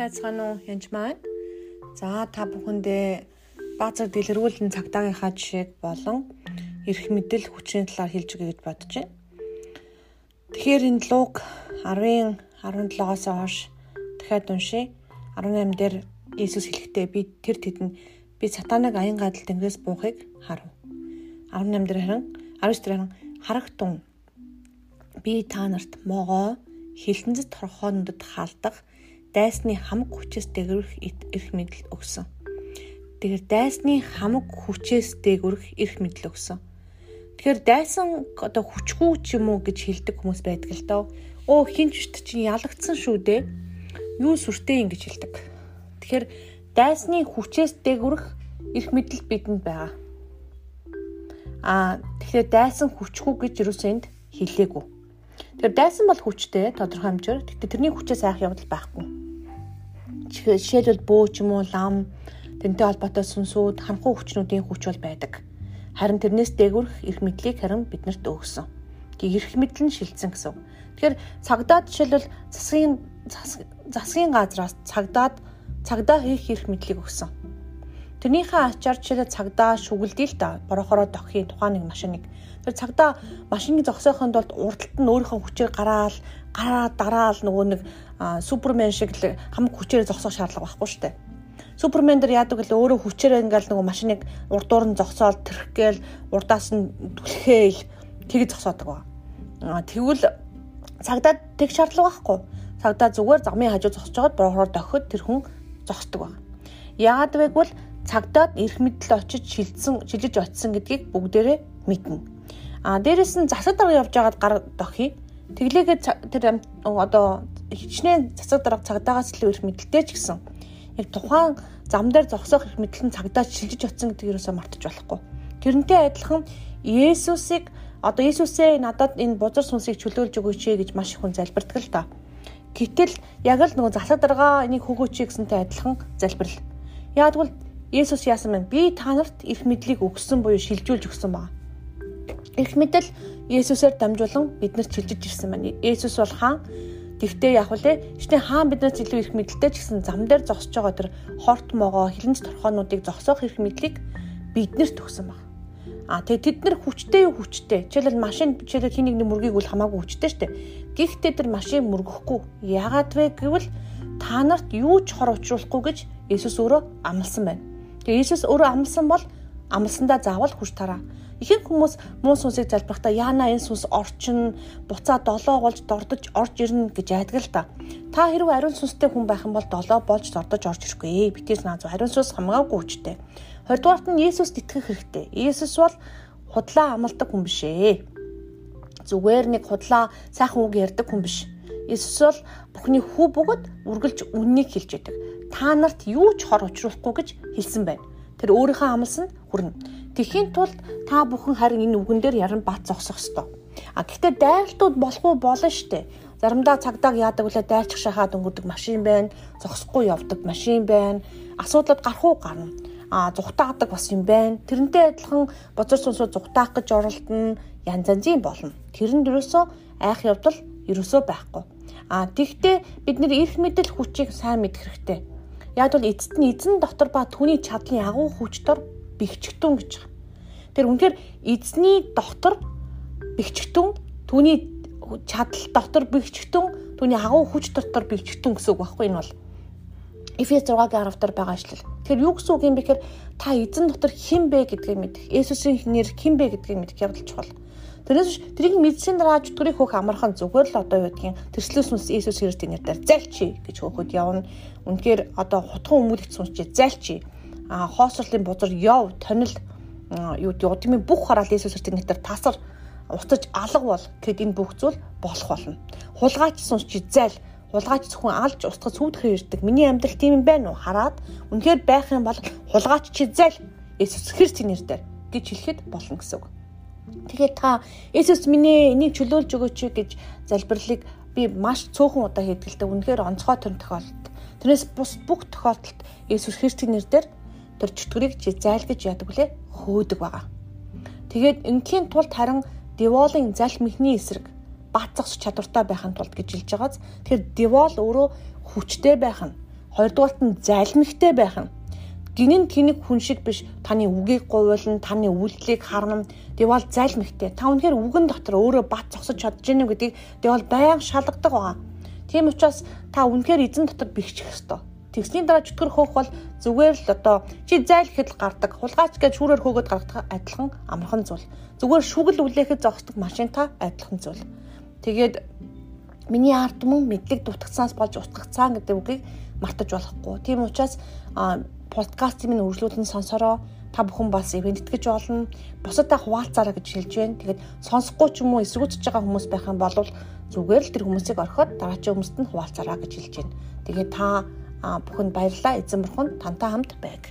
байцгаана уу? Янж маань. За та бүхэндээ баазар дэлгэрүүлэн цагдаагийнхаа жишээг болон эрх мэдэл хүчний талаар хэлж өгье гэж бодож байна. Тэгэхээр энэ луг 10-ын 17-оос хойш дахиад уншия. 18 дээр Иесус хэлэхдээ би тэр тэдэнд би сатанаг аян гадал тэнгэрээс буухыг харав. 18 дээр харин 19 дээр харин харагтун би та нарт могоо хилэнцэд торхоонодод хаалдах дайсны хамаг хүчээс дээгүрх эрх мэдэл өгсөн. Тэгэхээр дайсны хамаг хүчээс дээгүрх эрх мэдэл өгсөн. Тэгэхээр дайсан одоо хүчгүй ч юм уу гэж хэлдэг хүмүүс байдаг л доо. Оо хинч ч чинь ялагдсан шүү дээ. Юу сүртэй юм гэж хэлдэг. Тэгэхээр дайсны хүчээс дээгүрх эрх мэдэл бидэнд байгаа. Аа тэгэхээр дайсан хүчгүй гэж юусэн энд хэлээгүй. Тэгэхээр дайсан бол хүчтэй тодорхой хэмжээр. Гэхдээ тэрний хүчээс айх явдал байхгүй жишээлбэл бөө ч юм уу лам тэнтэй холбоотой сүнсүүд ханхуу хүчнүүдийн хүч бол байдаг. Харин тэрнээс дээгүрх эрх мэдлийг харин биднэрт өгсөн. Тэг эрх мэдэл нь шилжсэн гэсэн. Тэгэхээр цагдаа жишээлбэл засгийн засгийн газраас цагдаад цагдаа хийх эрх мэдлийг өгсөн. Тэрнийхээ ачаар жишээлбэл цагдаа шүгэлдээ л да борохороо доххийн тухайн нэг машиныг. Тэр цагдаа машиныг зогсоохонд бол урдталт нь өөрийнхөө хүчээр гараал гараа дараал нөгөө нэг супермен шиг л хамаг хүчээр зогсоох шаардлага байхгүй шүү дээ. Супермен дэр яадаг л өөрөө хүчээр ингээл нөгөө машиныг урдуур нь зогсоол тэрхгээл урдаас нь түлхээл тэгж зогсоодог ба. Тэгвэл цагдаа тэг шаардлага байхгүй. Цагдаа зүгээр замын хажуу зогсож байгаад борохоор дохиход тэр хүн зогсдог ба. Яагаад вэ гэвэл цагдаад эрх мэдэл очиж шилжсэн шилжиж очисон гэдгийг бүгдээрээ мэднэ. А дээрэс нь засаг дарга явж байгаад гар дохий. Тэглээгээ тэр одоо хичнээн цацаг дарга цагдаагаас илүү их мэдлэлтэй ч гэсэн яг тухайн зам дээр зогсоох их мэдлэн цагдаа шилжиж очсон гэдэг юусоо мартаж болохгүй. Тэрнтэй адилхан Есүсийг одоо Есүсээ надад энэ бузар сүнсийг чөлөөлж өгөөч гэж маш их хүн залбирдаг л та. Гэтэл яг л нөгөө засаг дарга энийг хөгөөч гэсэнтэй адилхан залбирал. Яг тэгвэл Есүс яасан бэ? Би та нарт эрх мэдлийг өгсөн буюу шилжүүлж өгсөн баг. Эрх мэдэл Есүсээр дамжуулан биднэрт шилжиж ирсэн байна. Есүс бол хаан Тэгтээ яг үлээ ичний хаан биднээс илүү их мэдлэлтэй ч гэсэн зам дээр зогсож байгаа тэр хорт могоо хилэнц торхоонуудыг зогсоох их мэдлийг биднэрт өгсөн баг. А тэгээ тэд нар хүчтэй юу хүчтэй. Жишээлбэл машин жишээлбэл хин нэгний мөргийг үл хамаагүй хүчтэй штэ. Гэхдээ тэр машин мөргөхгүй. Яагаад вэ гэвэл та нарт юу ч хор учруулахгүй гэж Есүс өөрөө амласан байна. Тэгээ Есүс өөрөө амласан бол амлсандаа заавал хүрч тараа. Ихэнх хүмүүс муу сүнсийг залбирахдаа яана энэ сүнс орчин буцаа долоо болж дордож орж ирнэ гэж айдаг л та. Та хэрвээ ариун сүнстэй хүн байх юм бол долоо болж дордож орж ирэхгүй. Битээс нааз ариун сүнс хамгаагүй хүчтэй. Хоёрдугаарт нь Есүст итгэх хэрэгтэй. Есүс бол худлаа амладаг хүн биш ээ. Зүгээр нэг худлаа сайхан үг ярьдаг хүн биш. Есүс бол Бухны хүү бөгөөд үргэлж үннийг хэлж яадаг. Та нарт юу ч хор учруулахгүй гэж хэлсэн байна. Тэр өөрийнхөө амлсанд хүрнэ. Тэхийн тулд та бүхэн харин энэ үгэн дээр яран бат зогсох ёстой. А гэхдээ дайралтууд болох уу болно штэ. Заримдаа цагдааг яадаг үлээ дайрчих шахаад өнгөрдөг машин байна, зогсохгүй явдаг машин байна. Асуудлууд гарах уу гарна. А зүхтаадаг бас юм байна. Тэрнтэй адилхан бозор сүнсөө зүхтаах гэж оролдоно янз янзын болно. Тэрэнд ерөөсөө айх явдал ерөөсөө байхгүй. А тэгвэл бид нэр эрх мэдэл хүчийг сайн мэдэх хэрэгтэй. Яг бол эцэст нь эзэн дотор ба түүний чадлын агуу хүчтөр бэхжигтүн гэж байна. Тэр үнэхээр эзний дотор бэхжигтүн түүний чадал дотор бэхжигтүн түүний агуу хүч дотор бэхжигтүн гэсэн үг байхгүй энэ бол Эфес 6-гийн 10 дээр байгаа ишлэл. Тэгэхээр юу гэсэн үг юм бэ гэхээр та эзэн дотор хэн бэ гэдгийг мэдэх. Есүсийн нэр хэн бэ гэдгийг мэдэх явдал чухал. Тэрнээс биш тэрийг мэдсийн дараа чөтгөрийг хөөх амархан зүгээр л одоо юу гэдгийг тэрслээс нүс Иесус Христийн нэрээр зайлчи гэж хөөхөд явна. Үнэхээр одоо хутхан өмүүлэгч сүнсчээ зайлчи. А хоосрлын бузар яв тонил юу гэдэг удмын бүх хараал Иесус Христийн нэрээр тасар уцаж алга бол гэд энэ бүх зүйл болох болно. Хулгайч сүнсчээ зайл хулгайч зөвхөн алж устгах сүйдэхэр ирдэг. Миний амьдрал тийм юм байна уу? Хараад үнэхээр байх юм бол хулгайч чи зайл Иесус Христийн нэрээр гэж хэлэхэд болно гэсэн үг. Тэгээд та Есүс минь энийг чөлөөлж өгөөч гэж залбирлыг би маш цөөхөн удаа дээ. Үнэхээр онцгой төр тохиолдолд. Тэрнээс бус бүх тохиолдолд Есүс Христийн нэрээр тэр чөтгөрийг чи зайлгаж яадаг үлээ хөөдөг байгаа. Тэгээд ингийн тулд харин Деволын залх мэхний эсрэг бат зогс чадвартай байхын тулд гэж хэлж байгааз тэгэхээр Девол өөрөө хүчтэй байх нь Хоёрдугаарт нь залмигтай байх нь гинэн тэнэг хүн шиг биш. Таны үгийг гуйлна таны үйлдэлийг харна. Тэгвэл залмигтэй та үнэхээр үгэн дотор өөрөө бат зогсож чадж гэнэ гэдгийг тэгвэл баян шалгадаг байгаа. Тийм учраас та үнэхээр эзэн дотор бэхжих ёстой. Тэгсний дараа чөтгөр хөөх бол зүгээр л одоо чи зайл гэхэд гардаг хулгайч гэж шүүрээр хөөгд гаргадаг адилхан амархан зүйл. Зүгээр шүгэл үлээхэд зогсдог машинтай адилхан зүйл. Тэгээд миний ард түмэн мэдлэг дутагцаанаас болж утгацаан гэдэг үгийг мартаж болохгүй. Тийм учраас подкастын минь үргэлжлүүлэн сонсороо та бүхэн бас ивент итгэж болно. Бусадаа хуваалцаараа гэж хэлж байна. Тэгээд сонсохгүй ч юм уу эсрүүцэж байгаа хүмүүс байх юм бол зүгээр л тэр хүмүүсийг орхиод дараагийн хүмүүст нь хуваалцаараа гэж хэлж байна. Тэгээд та бүхэнд баярлалаа. Эзэн бурхан тантай хамт байг.